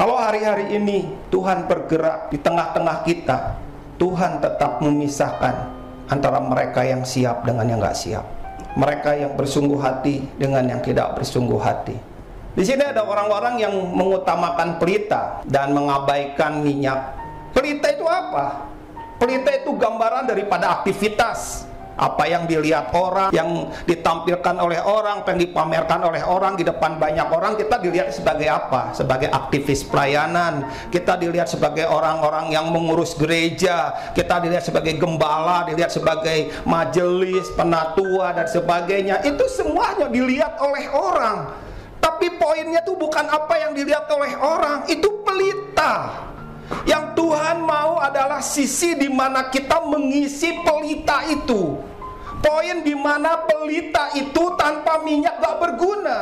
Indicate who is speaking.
Speaker 1: Kalau hari-hari ini Tuhan bergerak di tengah-tengah kita, Tuhan tetap memisahkan antara mereka yang siap dengan yang nggak siap. Mereka yang bersungguh hati dengan yang tidak bersungguh hati. Di sini ada orang-orang yang mengutamakan pelita dan mengabaikan minyak. Pelita itu apa? Pelita itu gambaran daripada aktivitas apa yang dilihat orang, yang ditampilkan oleh orang, yang dipamerkan oleh orang di depan banyak orang, kita dilihat sebagai apa? Sebagai aktivis pelayanan, kita dilihat sebagai orang-orang yang mengurus gereja, kita dilihat sebagai gembala, dilihat sebagai majelis, penatua dan sebagainya. Itu semuanya dilihat oleh orang. Tapi poinnya tuh bukan apa yang dilihat oleh orang, itu pelita. Yang Tuhan mau adalah sisi di mana kita mengisi pelita itu. Poin di mana pelita itu tanpa minyak gak berguna.